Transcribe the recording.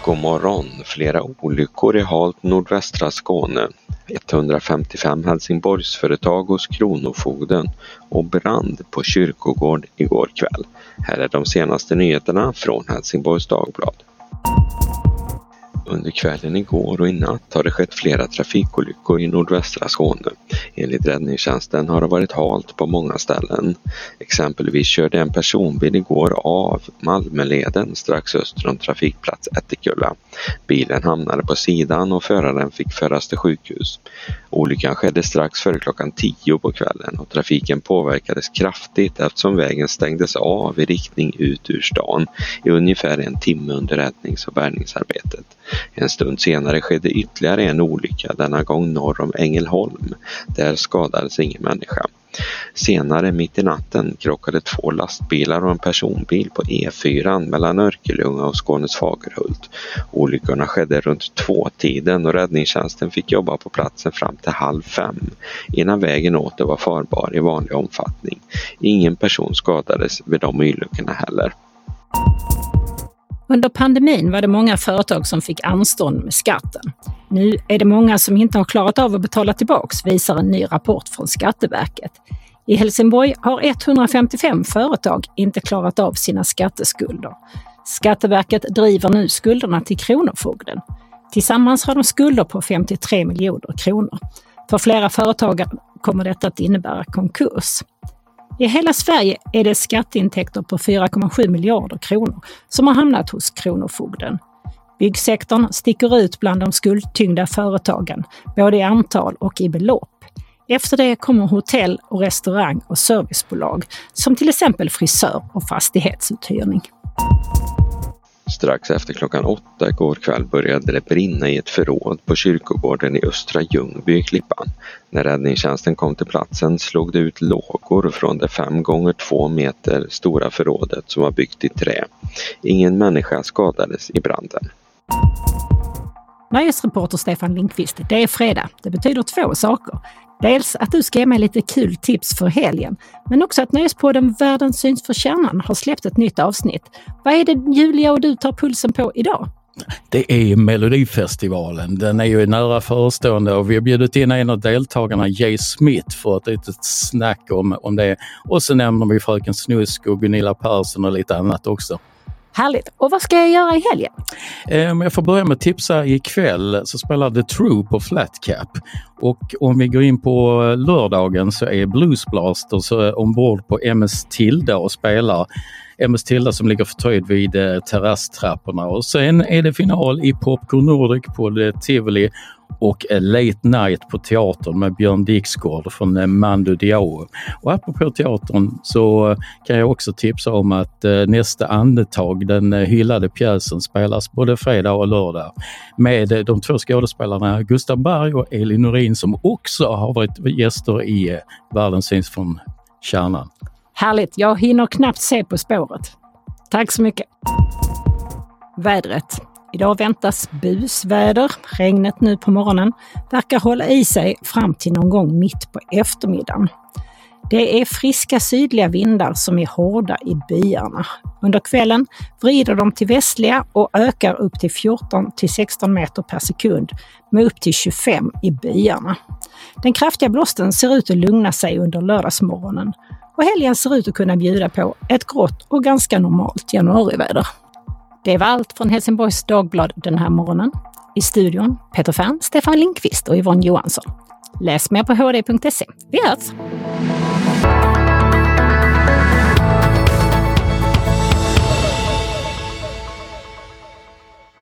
veckomorgon flera olyckor i halt nordvästra Skåne, 155 Helsingborgsföretag hos Kronofogden och brand på kyrkogård igår kväll. Här är de senaste nyheterna från Helsingborgs Dagblad. Under kvällen igår och i natt har det skett flera trafikolyckor i nordvästra Skåne. Enligt räddningstjänsten har det varit halt på många ställen. Exempelvis körde en personbil igår av Malmöleden strax öster om trafikplats Ättekulla. Bilen hamnade på sidan och föraren fick föras till sjukhus. Olyckan skedde strax före klockan 10 på kvällen och trafiken påverkades kraftigt eftersom vägen stängdes av i riktning ut ur stan i ungefär en timme under räddnings och bärgningsarbetet. En stund senare skedde ytterligare en olycka, denna gång norr om Ängelholm. Där skadades ingen människa. Senare mitt i natten krockade två lastbilar och en personbil på E4 mellan Örkelljunga och Skånes Fagerhult. Olyckorna skedde runt tvåtiden och räddningstjänsten fick jobba på platsen fram till halv fem innan vägen åter var farbar i vanlig omfattning. Ingen person skadades vid de olyckorna heller. Under pandemin var det många företag som fick anstånd med skatten. Nu är det många som inte har klarat av att betala tillbaks, visar en ny rapport från Skatteverket. I Helsingborg har 155 företag inte klarat av sina skatteskulder. Skatteverket driver nu skulderna till Kronofogden. Tillsammans har de skulder på 53 miljoner kronor. För flera företagare kommer detta att innebära konkurs. I hela Sverige är det skatteintäkter på 4,7 miljarder kronor som har hamnat hos Kronofogden. Byggsektorn sticker ut bland de skuldtyngda företagen, både i antal och i belopp. Efter det kommer hotell och restaurang och servicebolag som till exempel frisör och fastighetsuthyrning. Strax efter klockan åtta igår kväll började det brinna i ett förråd på kyrkogården i Östra Ljungby i Klippan. När räddningstjänsten kom till platsen slog det ut lågor från det fem gånger två meter stora förrådet som var byggt i trä. Ingen människa skadades i branden. Nöjesreporter Stefan Lindqvist, det är fredag. Det betyder två saker. Dels att du ska ge mig lite kul tips för helgen, men också att Nöjespodden Världen syns för kärnan har släppt ett nytt avsnitt. Vad är det Julia och du tar pulsen på idag? Det är Melodifestivalen. Den är ju nära förestående och vi har bjudit in en av deltagarna, Jay Smith, för ett litet snack om, om det. Och så nämner vi Fröken Snusk och Gunilla Persson och lite annat också. Härligt! Och vad ska jag göra i helgen? Eh, om jag får börja med att tipsa ikväll så spelar The True på Flat Cap. Och om vi går in på lördagen så är Blues Blasters eh, ombord på MS Tilda och spelar. MS Tilda som ligger förtöjd vid eh, terrasstrapporna och sen är det final i Popcorn Nordic på Tivoli och Late Night på teatern med Björn Dixgård från eh, Mando Diao. Och apropå teatern så eh, kan jag också tipsa om att eh, Nästa andetag, den hyllade pjäsen, spelas både fredag och lördag med de två skådespelarna Gustav Berg och Elin Norin som också har varit gäster i Världen syns från kärnan. Härligt! Jag hinner knappt se På spåret. Tack så mycket! Vädret. Idag väntas busväder. Regnet nu på morgonen verkar hålla i sig fram till någon gång mitt på eftermiddagen. Det är friska sydliga vindar som är hårda i byarna. Under kvällen vrider de till västliga och ökar upp till 14 till 16 meter per sekund med upp till 25 i byarna. Den kraftiga blåsten ser ut att lugna sig under lördagsmorgonen och helgen ser ut att kunna bjuda på ett grått och ganska normalt januariväder. Det var allt från Helsingborgs Dagblad den här morgonen. I studion Peter Fern, Stefan Linkvist och Yvonne Johansson. Läs mer på hd.se. Vi hörs!